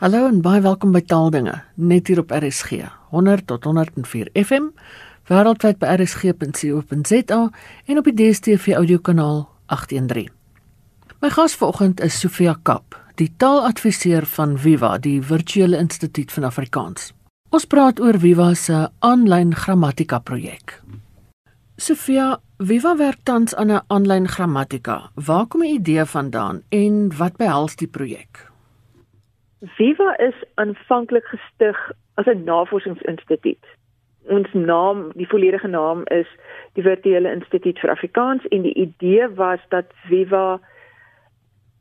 Hallo en baie welkom by Taaldinge, net hier op RSG 100 tot 104 FM, wêreldwyd by rsg.co.za en op die DStv audiokanaal 813. My gas vanoggend is Sofia Kap, die taaladviseur van Viva, die virtuele instituut van Afrikaans. Ons praat oor Viva se aanlyn grammatika projek. Sofia, Viva werk tans aan 'n aanlyn grammatika. Waar kom die idee vandaan en wat behels die projek? Viva is aanvanklik gestig as 'n navorsingsinstituut. Ons naam, die volledige naam is die Virtuele Instituut vir Afrikaans en die idee was dat Viva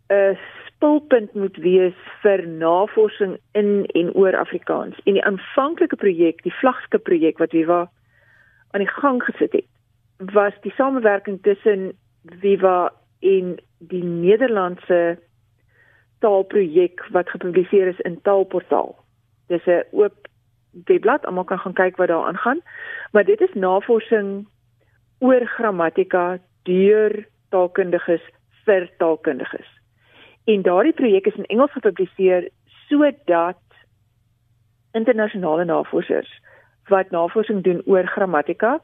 'n spulpunt moet wees vir navorsing in en oor Afrikaans. En die aanvanklike projek, die vlaggenskap projek wat Viva aan die gang gesit het, was die samewerking tussen Viva en die Nederlandse taalprojek wat gepubliseer is in Taalportaal. Dis 'n oop webblad, almal kan gaan kyk wat daar aangaan, maar dit is navorsing oor grammatika deur taalkundiges vir taalkundiges. En daardie projek is in Engels gepubliseer sodat internasionale navorsers wat navorsing doen oor grammatika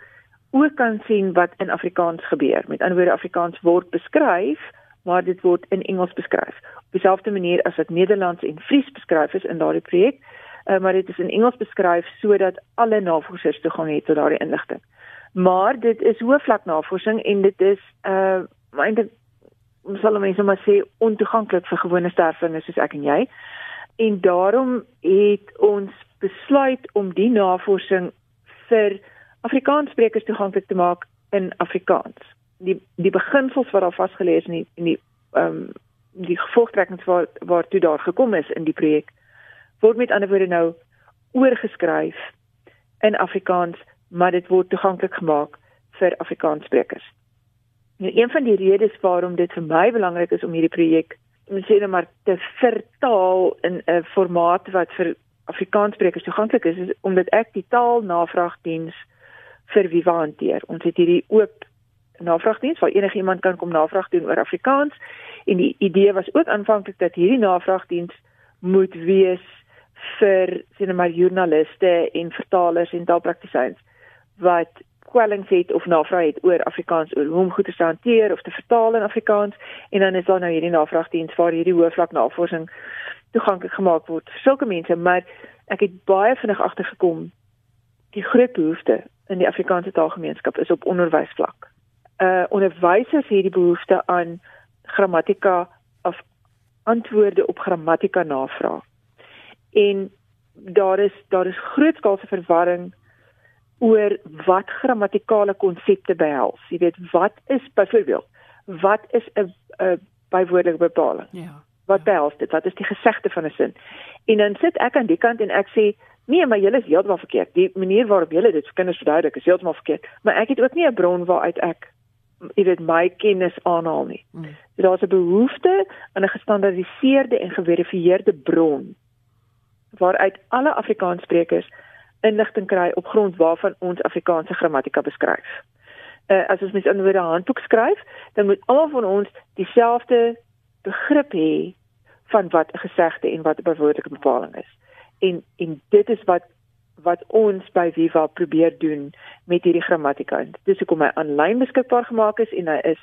ook kan sien wat in Afrikaans gebeur. Met ander woorde Afrikaans word beskryf, maar dit word in Engels beskryf dieselfde manier as wat Nederlands en Fries beskryf is in daardie projek, uh, maar dit is in Engels beskryf sodat alle navorsers toegang het tot daardie inligting. Maar dit is hoofvlak navorsing en dit is uh eintlik ons sal mense maar sê ontoeganklik vir gewone sterflinge soos ek en jy. En daarom het ons besluit om die navorsing vir Afrikaanssprekers toeganklik te maak in Afrikaans. Die die beginsels wat daar vasgelê is in die in die ehm um, die gevolgtrekkings waar waartoe daar gekom is in die projek word met ander woorde nou oorgeskryf in Afrikaans, maar dit word toeganklik gemaak vir Afrikaanssprekers. Nou een van die redes waarom dit vir my belangrik is om hierdie projek sê net maar te vertaal in 'n formaat wat vir Afrikaanssprekers toeganklik is, is omdat ek die taalnavraagdiens vir Viva hanteer. Ons het hierdie oop navraagdiens waar enigiemand kan kom navraag doen oor Afrikaans. En die idee was ook aanvanklik dat hierdie navraagdiens moet wees vir sien maar joernaliste en vertalers en taalpraktisyns wat kwellings het of navraag het oor Afrikaans oor hoe om goed te hanteer of te vertaal in Afrikaans. En dan is daar nou hierdie navraagdiens waar hierdie hoofvlak navorsing toeganklik gemaak word vir sulke mense. Maar ek het baie vinnig agtergekom die groot behoefte in die Afrikaanse taalgemeenskap is op onderwysvlak. Uh onderwysers het die behoefte aan grammatika of antwoorde op grammatika navraag. En daar is daar is grootskaalse verwarring oor wat grammatikale konsepte behels. Jy weet wat is byvoorbeeld wat is 'n 'n bywoordelike bepaling? Ja. Wat behels dit? Wat is die gesegde van 'n sin? En dan sit ek aan die kant en ek sê Nee, maar julle is heeltemal verkeerd. Die manier waarop julle dit vir kinders verduidelik is heeltemal verkeerd. Maar ek het ook nie 'n bron waaruit ek jy weet my kennis aanhaal nie. Mm. So daar's 'n behoefte aan 'n gestandaardiseerde en geverifieerde bron waaruit alle Afrikaanssprekers inligting kry op grond waarvan ons Afrikaanse grammatika beskryf. Uh, as ons met 'n woorde handboek skryf, dan moet almal van ons dieselfde begrip hê van wat 'n gesegde en wat 'n bewoordelike bepaling is. En en dit is wat wat ons by Viva probeer doen met hierdie grammatika. Dis hoekom hy aanlyn beskikbaar gemaak is en hy is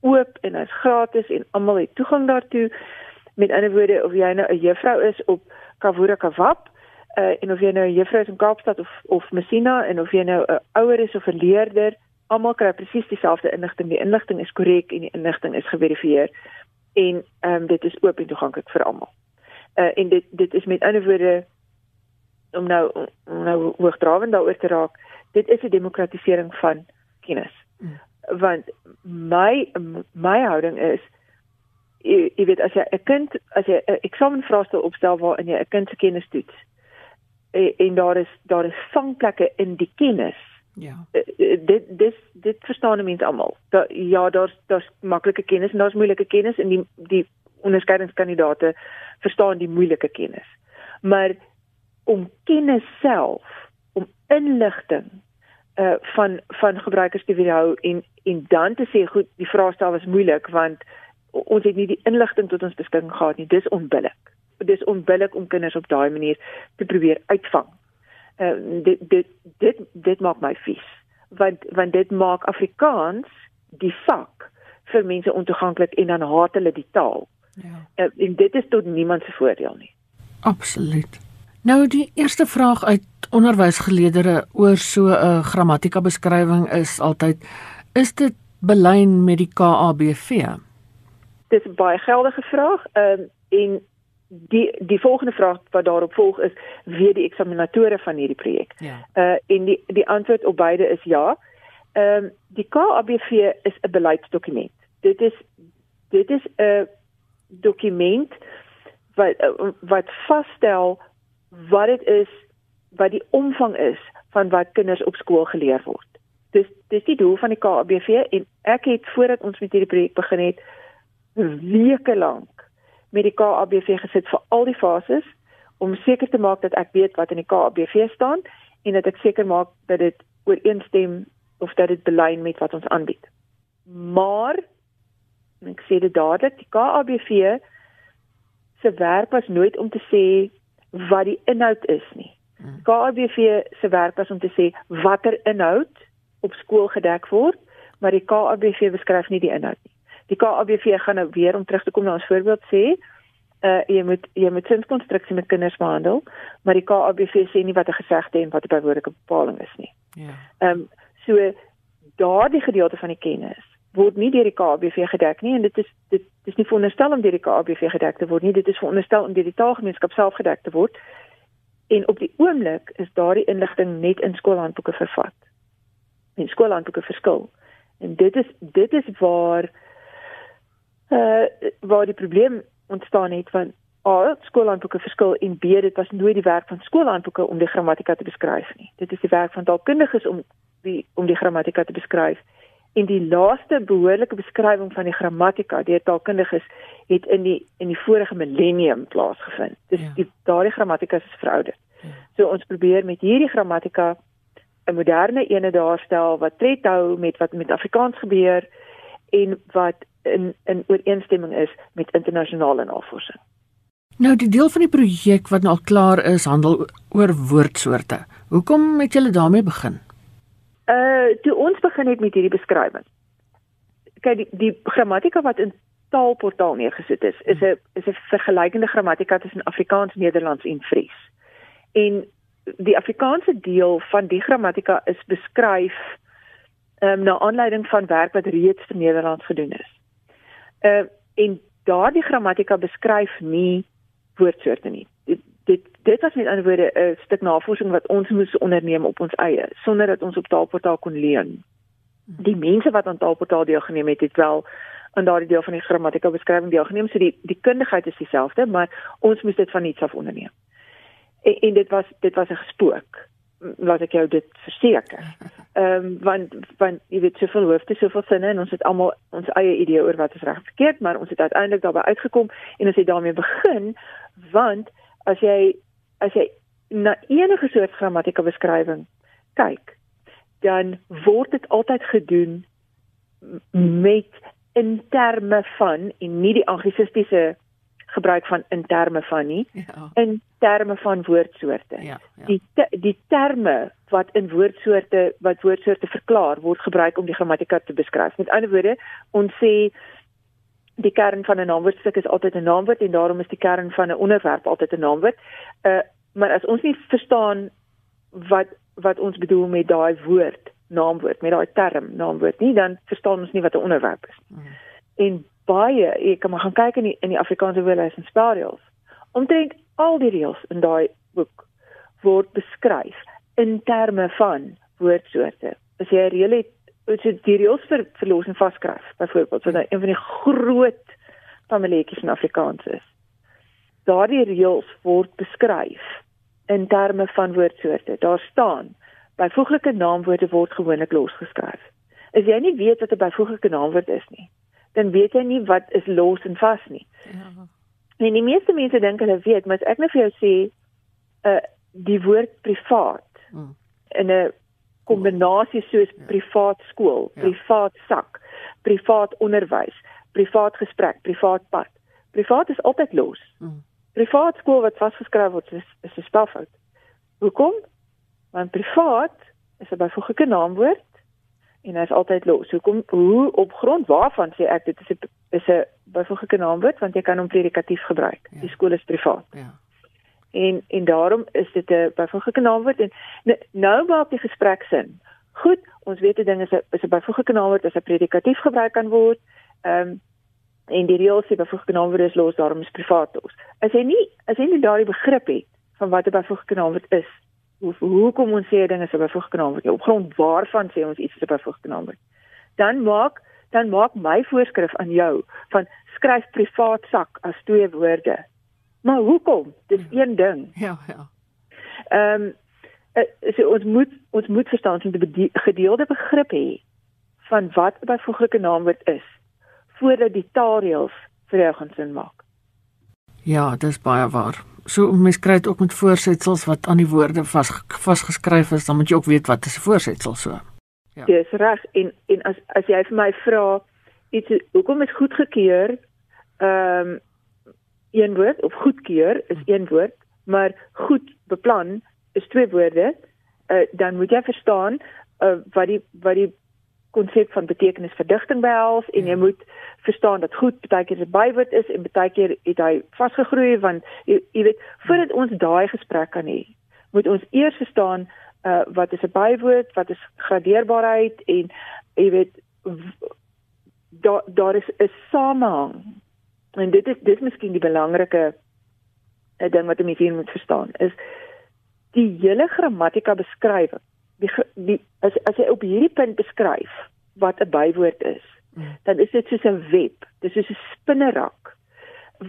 oop en hy's gratis en almal het toegang daartoe. Met ander woorde, of jy nou 'n juffrou is op Kavura Kawap, uh, en of jy nou 'n juffrou is in Kaapstad of of Messina en of jy nou 'n ouer is of 'n leerder, almal kry presies dieselfde inligting. Die inligting is korrek en die inligting is geverifieer en ehm um, dit is oop en toeganklik vir almal. Uh en dit dit is met ander woorde om nou om nou hoogdrawend daaroor te raak, dit is 'n demokratisering van kennis. Mm. Want my my houding is jy, jy weet as jy 'n kind as jy 'n eksamenvraestel opstel waarin jy 'n kind se kennis toets en, en daar is daar is vangplekke in die kennis. Ja. Eh, eh, dit dis dit verstaan mense almal. Da, ja, daar's daar's maklike kennis en daar's moeilike kennis en die die onderskeidingskandidaate verstaan die moeilike kennis. Maar om kennis self, om inligting uh van van gebruikers te weerhou en en dan te sê goed, die vraestel was moeilik want ons het nie die inligting tot ons beskikking gehad nie. Dis onbillik. dis onbillik om kinders op daai manier te probeer uitvang. Uh, dit dit dit dit maak my vies want want dit maak Afrikaans die vak vir mense ontoeganklik en dan haat hulle die taal. Ja. Uh, en dit is tot niemand se voordeel nie. Absoluut. Nou die eerste vraag uit onderwysgeleerders oor so 'n grammatika beskrywing is altyd is dit belyn met die KABV? Dis 'n baie geldige vraag. Ehm um, en die die volgende vraag wat daarop volg is wie die eksaminatore van hierdie projek. Ja. Uh en die die antwoord op beide is ja. Ehm um, die KABV is 'n beleidsdokument. Dit is dit is 'n dokument wat wat vasstel wat dit is wat die omvang is van wat kinders op skool geleer word. Dis dis die doel van die KABV en ek het voordat ons met hierdie projek begin het weke lank met die KABV gesit vir al die fases om seker te maak dat ek weet wat in die KABV staan en dat ek seker maak dat dit ooreenstem of dat dit belyn met wat ons aanbied. Maar ek sê dit dadelik, die KABV se werk was nooit om te sê wat die inhoud is nie. Hmm. KABV se werk was om te sê watter inhoud op skool gedek word, maar die KABV beskryf nie die inhoud nie die KABV gaan nou weer om terug te kom na ons voorbeeld sê uh jy moet jy moet sinskonstruksie met kinders behandel maar die KABV sê nie wat 'n gesegde en wat 'n bywoordelike bepaling is nie. Ja. Ehm um, so daardie gedeelte van die kennis word nie deur die KABV gedek nie en dit is dit is nie veronderstel om deur die KABV gedek te word nie dit is veronderstel om deur die taalgemeenskap self gedek te word en op die oomblik is daardie inligting net in skoolhandboeke vervat. En skoolhandboeke verskil. En dit is dit is waar uh waar die probleem ontstaan het van A skoolhandboeke verskil en B dit was nooit die werk van skoolhandboeke om die grammatika te beskryf nie. Dit is die werk van taalkundiges om die om die grammatika te beskryf. En die laaste behoorlike beskrywing van die grammatika deur taalkundiges het in die in die vorige millennium plaasgevind. Dis ja. die daardie grammatika is verouderd. Ja. So ons probeer met hierdie grammatika 'n moderne ene daarstel wat tred hou met wat met Afrikaans gebeur en wat in in ooreenstemming is met internasionale navorsing. Nou die deel van die projek wat nou al klaar is, handel oor woordsoorte. Hoekom het julle daarmee begin? Uh toe ons begin het met hierdie beskrywing. Kyk die die grammatika wat in taalportaal neergesit is, is 'n is 'n vergelykende grammatika tussen Afrikaans, Nederlands en Fries. En die Afrikaanse deel van die grammatika is beskryf ehm um, na aanleiding van werk wat reeds in Nederland gedoen is uh, en daardie grammatika beskryf nie woordsoorte nie. Dit was met ander woorde 'n stuk navorsing wat ons moes onderneem op ons eie sonder dat ons op taalportaal kon leen. Die mense wat aan taalportaal deelgeneem het, het wel aan daardie deel van die grammatika beskrywing deelgeneem, so die die kundigheid is dieselfde, maar ons moes dit van iets af onderneem. En, en dit was dit was 'n gespook laat ek jou dit verseker. Ehm um, want want jy weet soveel hoofde, soveel sinne en ons het almal ons eie idee oor wat is reg verkeerd, maar ons het uiteindelik daarby uitgekom en ons het daarmee begin want as jy as jy na enige soort grammatika beskrywing kyk, dan word dit altyd gedoen met in terme van en nie die anglisistiese gebruik van in terme van nie ja. in terme van woordsoorte. Ja, ja. Die te, die terme wat in woordsoorte wat woordsoorte verklaar word gebruik om die grammatika te beskryf. Met ander woorde, ons sê die kern van 'n naamwoordstuk is altyd 'n naamwoord en daarom is die kern van 'n onderwerp altyd 'n naamwoord. Uh maar as ons nie verstaan wat wat ons bedoel met daai woord naamwoord met daai term naamwoord nie dan verstaan ons nie wat 'n onderwerp is. Mm. En baie jy kan maar gaan kyk in die in die Afrikaanse woordelys en spelreëls. Omtrent al die reëls in daai boek word beskryf in terme van woordsoorte. As jy 'n reël het, jy die reëls vir verlos en vaskryf, byvoorbeeld, wat nou een van die groot familietjies in Afrikaans is. Daardie reëls word beskryf in terme van woordsoorte. Daar staan byvoeglike naamwoorde word gewoonlik losgeskryf. As jy nie weet wat 'n byvoeglike naamwoord is nie, dan weet jy nie wat is los en vas nie. Ja. En die meeste mense dink hulle weet, maar as ek net nou vir jou sê uh die woord privaat hmm. in 'n kombinasie soos ja. privaat skool, ja. privaat sak, privaat onderwys, privaat gesprek, privaat pad. Privaat is altyd los. Hmm. Privaat skool wat vasgeskryf word is, is 'n spelfout. Hoekom? Want privaat is 'n byvoeglike naamwoord en hy's altyd los. Hoekom hoe op grond waarvan sê ek dit is 'n is 'n byvoeglike naamwoord want jy kan hom predikatief gebruik. Ja. Die skool is privaat. Ja. En en daarom is dit 'n byvoeglike naamwoord en nou maak die gesprek sin. Goed, ons weet 'n ding is 'n is 'n byvoeglike naamwoord as 'n predikatief gebruik kan word. Ehm um, en die reël sê byvoeglike naamwoord is los, daarom is privaat los. As jy nie as jy nie daardie begrip het van wat 'n byvoeglike naamwoord is hoe hoekom ons sê dinge is byvoeglike naamwoord op grond waarvan sê ons iets is byvoeglike naamwoord dan maak dan maak my voorskrif aan jou van skryf privaat sak as twee woorde. Maar hoekom? Dis ja. een ding. Ja ja. Ehm um, so ons moet ons moet verstaan dat 'n gedeelde begrip hê van wat 'n byvoeglike naamwoord is voordat die taalreëls vir jou gaan sin maak ja dis baie waar so mens kry dit ook met voorsetsels wat aan die woorde vas vasgeskryf is, dan moet jy ook weet wat is 'n voorsetsel so. Ja. Dis reg en en as as jy vir my vra iets hoekom is goedgekeur ehm um, een woord of goedkeur is een woord, maar goed beplan is twee woorde, uh, dan moet jy verstaan uh, wat die wat die konsep van betekenisverdigting behels en jy ja. moet verstaan dat goed baie keer 'n bywoord is en baie keer het hy vasgegroei want jy, jy weet voordat ons daai gesprek kan hê moet ons eers verstaan uh, wat is 'n bywoord wat is gradeerbaarheid en jy weet daar daar is 'n samehang en dit is dit is miskien die belangrike uh, ding wat jy hier moet verstaan is die hele grammatika beskrywing die, die as as jy op hierdie punt beskryf wat 'n bywoord is, mm. dan is dit soos 'n web, dis soos 'n spinnerak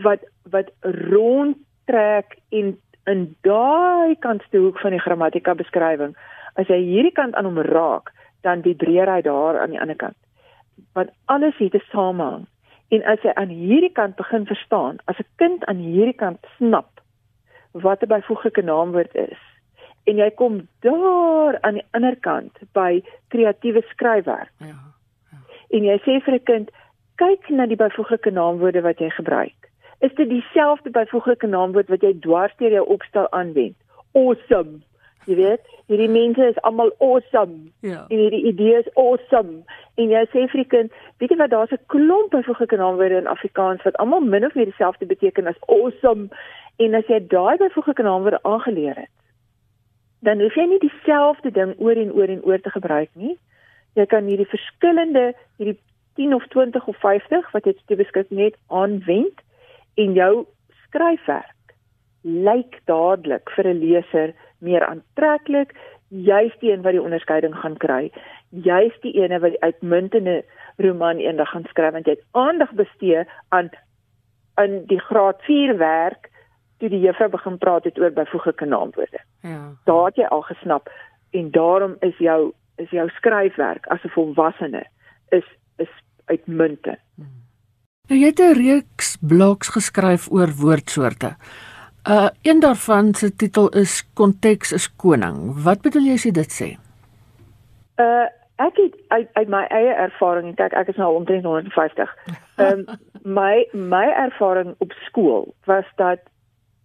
wat wat rondtrek en in daai kantste hoek van die grammatika beskrywing, as jy hierdie kant aan hom raak, dan vibreer hy daar aan die ander kant. Want alles het 'n samehang. En as jy aan hierdie kant begin verstaan, as 'n kind aan hierdie kant snap wat 'n byvoeglike naamwoord is, en jy kom daar aan die ander kant by kreatiewe skryfwerk. Ja, ja. En jy sê vir 'n kind, kyk na die byvoeglike naamwoorde wat jy gebruik. Is dit dieselfde byvoeglike naamwoord wat jy dwars deur jou opstel aanwend? Awesome. Jy weet, hierdie mense is almal awesome. Ja. En hierdie idee is awesome. En jy sê vir die kind, weet jy wat daar's 'n klomp byvoeglike naamwoorde in Afrikaans wat almal min of meer dieselfde beteken as awesome. En as jy daai byvoeglike naamwoorde aangeleer het, dan hoef jy nie dieselfde ding oor en oor en oor te gebruik nie. Jy kan hierdie verskillende hierdie 10 of 20 of 50 wat jy te beskik net aanwend en jou skryfwerk lyk dadelik vir 'n leser meer aantreklik, juist die een wat die onderskeiding gaan kry, juist die ene wat die uitmuntende roman eendag gaan skryf want jy het aandag bestee aan in die graad 4 werk toe die juffrou begin praat het oor byvoeglike naamwoorde. Ja. Daar het jy al gesnap en daarom is jou is jou skryfwerk as 'n volwassene is is uitmuntend. Hmm. Nou jy het 'n reeks blogs geskryf oor woordsoorte. Uh een daarvan se titel is Konteks is koning. Wat bedoel jy as jy dit sê? Uh ek het uit, uit my eie ervaring, kyk ek is nou omtrent 150. Ehm um, my my ervaring op skool was dat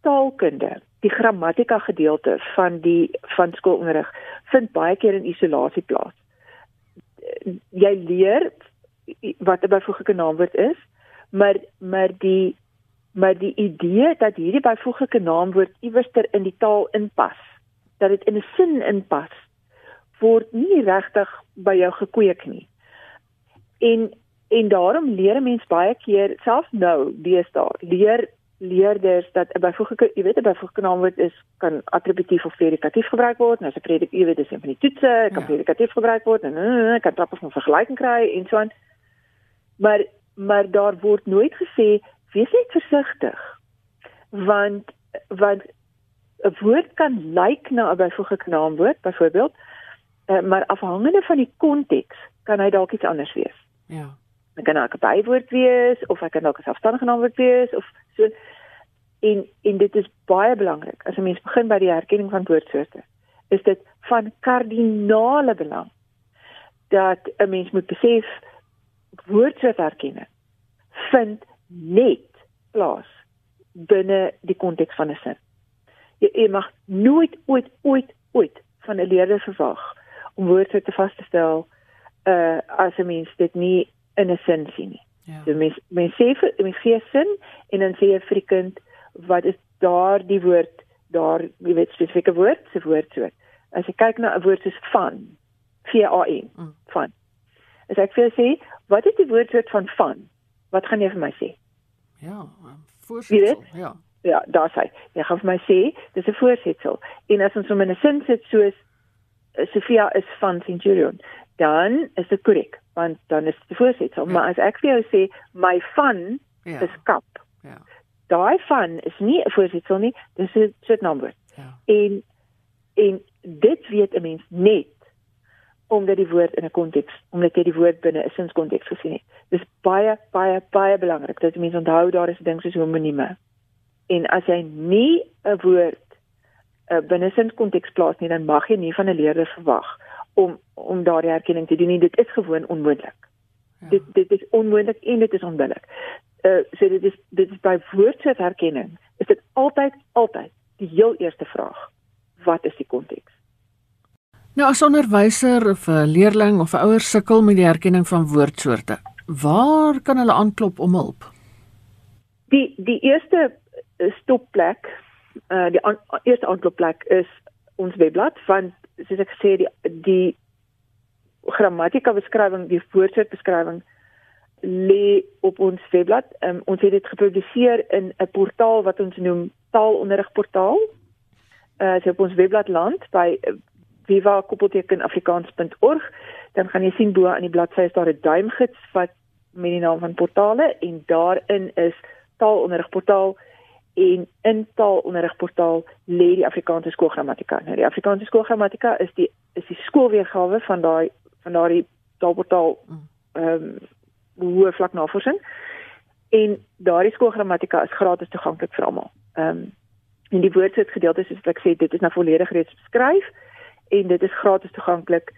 taalkunde, die grammatika gedeelte van die van skoolonderrig vind baie keer in isolasie plaas. Jy leer wat 'n byvoeglike naamwoord is, maar maar die maar die idee dat hierdie byvoeglike naamwoord iewers ter in die taal inpas, dat dit in 'n sin inpas, word nie regtig by jou gekweek nie. En en daarom leer mense baie keer selfs nou deesdae leer leerders dat 'n byvoeglike, jy weet 'n byvoeglike naamwoord is kan attributief of predikatief gebruik word. Nou as 'n predik, jy weet dis een van die toetse, kan ja. predikatief gebruik word en uh, kan trappe van vergelyking kry en so aan. Maar maar daar word nooit gesê wees net versigtig. Want want 'n woord kan lyk na 'n byvoeglike naamwoord byvoorbeeld, uh, maar afhangende van die konteks kan hy dalk iets anders wees. Ja. Dit kan ook 'n bywoord wees of hy kan ook 'n selfstandige naamwoord wees of so en en dit is baie belangrik as 'n mens begin by die herkenning van woordsoorte is dit van kardinale belang dat 'n mens moet besef woordsoortherkenning vind net plaas binne die konteks van 'n sin. Jy, jy mag nooit ooit ooit ooit van 'n leerder verwag om woordsoorte vas te stel uh as 'n mens dit nie in 'n sin sien nie. Ja. So mens mens sê vir mens gee sin en dan sê jy vir die kind wat is daar die woord daar jy weet spesifieke woord se woordsoort. As jy kyk na 'n woord soos van V A N mm. van. As ek vir sê wat is die woordsoort van van? Wat gaan jy vir my sê? Ja, voorsetsel. Ja. Ja, daar sê. Jy gaan vir my sê dis 'n voorsetsel. En as ons hom in 'n sin sit soos Sofia is van Centurion, dan is dit korrek, want dan is dit voorsetsel. Ja. Maar as ek vir jou sê my van ja. is kap. Ja. Daai van is nie 'n voorsetsel nie, dis 'n sitnaamwoord. Ja. En en dit weet 'n mens net omdat die woord in 'n konteks, omdat jy die woord binne 'n sinskonteks gesien het. Dis baie baie baie belangrik dat mense onthou daar is 'n ding soos homonieme. En as jy nie 'n woord uh, binne sinskonteks plaas nie, dan mag jy nie van 'n leerder verwag om om daardie erkenning te doen nie. Dit is gewoon onmoontlik. Ja. Dit dit is onmoontlik en dit is onbillik. Uh so dit is dit is by woordsoortherkenning is dit altyd altyd die heel eerste vraag. Wat is die konteks? Nou as onderwyser of 'n leerling of 'n ouer sukkel met die herkenning van woordsoorte, waar kan hulle aanklop om hulp? Die die eerste eh, stopplek, uh die an, eerste aanklopplek is ons webblad van soos ek gesê die die grammatika beskrywing, die woordsoort beskrywing lê op ons webblad. Um, ons het dit gepubliseer in 'n portaal wat ons noem Taalonderrigportaal. Uh so op ons webblad land by viva-afrikaans.org dan gaan jy sien bo aan die bladsy is daar 'n duimgids wat met die naam van portale en daarin is taalonderrigportaal en in taalonderrigportaal lê die Afrikaanse skoolgrammatika. Nou die Afrikaanse skoolgrammatika is die is die skoolweergawe van daai van daai taalportaal ehm um, hoe vlak navorsing en daardie skoolgrammatika is gratis toeganklik vir almal. Ehm um, en die woordsoort gedeelte soos ek sê dit is nou volledig reeds beskryf en dit is gratis toeganklik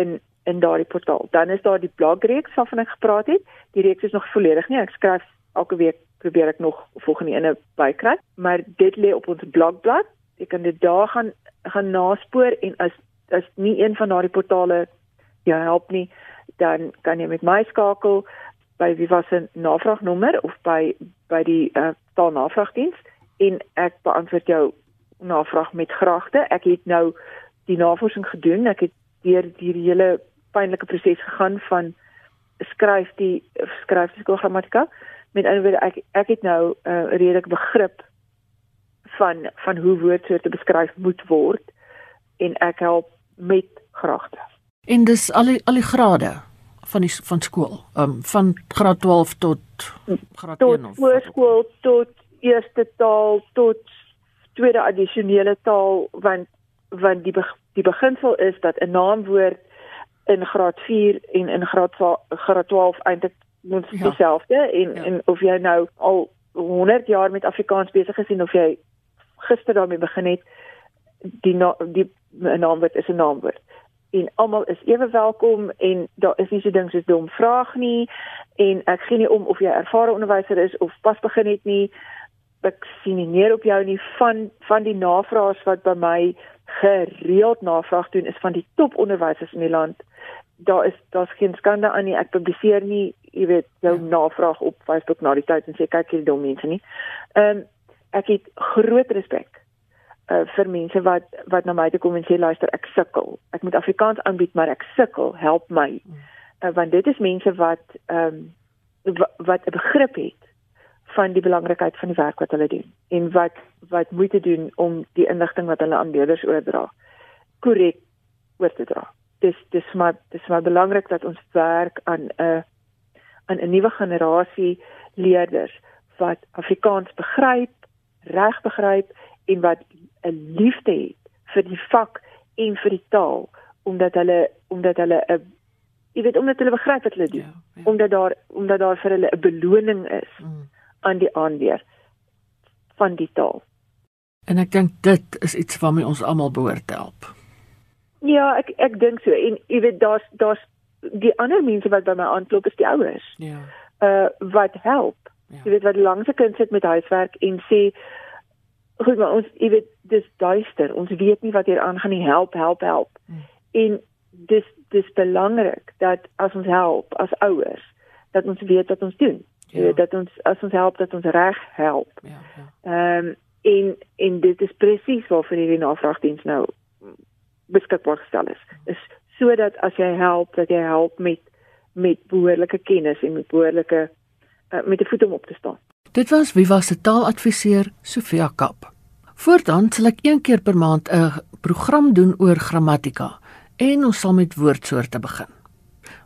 in in daardie portaal. Dan is daar die blogreeks waarvan ek gepraat het. Die reeks is nog volledig nie. Ek skryf elke week probeer ek nog volgende ene bykry, maar dit lê op ons blogblad. Jy kan dit daar gaan gaan naspoor en as as nie een van daardie portale jou help nie, dan kan jy met my skakel by was 'n navraagnommer of by by die uh, taalnavraagdiens en ek beantwoord jou navraag met graagte. Ek het nou die navorsing gedoen. Ek het deur die hele pynlike proses gegaan van skryf die skryf die grammatika. Met ander woorde ek ek het nou 'n uh, redelike begrip van van hoe woordsoorte beskryf moet word en ek help met graagte. En dis al die al die grade van die van skool, um, van graad 12 tot graad 1 of voorskool tot eerste taal tot tweede addisionele taal want want die die beginsel is dat 'n naamwoord in graad 4 en in graad graad 12 eintlik moet ja. dieselfde en ja. en of jy nou al 100 jaar met Afrikaans besig is en of jy gister daarmee begin het die na, die naamwoord is 'n naamwoord en almal is ewe welkom en daar is nie so ding soos dom vraag nie en ek gee nie om of jy ervare onderwyser is of pas begin het nie ek sien nie neer op jou nie van van die navraers wat by my gereeld navraag doen is van die toponderwysers in die land. Daar is daar's geen skande aan nie. Ek publiseer nie, jy weet, jou ja. navraag op Facebook na die tyd en sê kyk hierdie dom mense nie. Ehm um, ek het groot respek uh vir mense wat wat na my toe kom en sê luister, ek sukkel. Ek moet Afrikaans aanbied, maar ek sukkel, help my. Uh, want dit is mense wat ehm um, wat 'n begrip het van die belangrikheid van die werk wat hulle doen en wat wat moeite doen om die inligting wat hulle aan leerders oordra korrek oor te dra. Dis dis maar dis maar belangrik dat ons werk aan 'n aan 'n nuwe generasie leerders wat Afrikaans begryp, reg begryp en wat 'n liefde het vir die vak en vir die taal omdat hulle omdat hulle 'n jy weet omdat hulle begryp wat hulle doen. Ja, ja. Omdat daar omdat daar vir hulle 'n beloning is. Mm aan die aanleer van die taal. En ek dink dit is iets waarmee ons almal behoort te help. Ja, ek ek dink so en jy weet daar's daar's die ander mense wat by my aanklop is die ouers. Ja. Uh wat help Ja. Jy weet wat langs 'n kind sit met huiswerk en sê goed maar ons jy weet dis duister. Ons weet nie wat hier aangaan nie. Help, help, help. Hmm. En dis dis belangrik dat as ons help as ouers dat ons weet wat ons doen. Ja. Jy weet dat ons as ons help dat ons reg help. Ja. ja. Ehm ja. um, en en dit is presies waarvoor hierdie navraagdiens nou beskikbaar gestel is. Is sodat as jy help dat jy help met met behoorlike kennis en met behoorlike uh, met 'n voet om op te staan. Dit was was se taaladviseur Sofia Kap. Voortaan sal ek een keer per maand 'n program doen oor grammatika en ons sal met woordsoorte begin.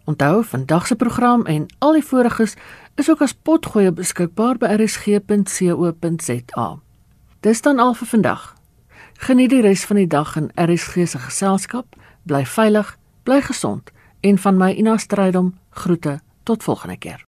Onthou, vandag se program en al die voriges is ook as potgoeie beskikbaar by rsg.co.za. Dis dan al vir vandag. Geniet die res van die dag in RSG se geselskap. Bly veilig, bly gesond en van my Ina Strydom groete tot volgende keer.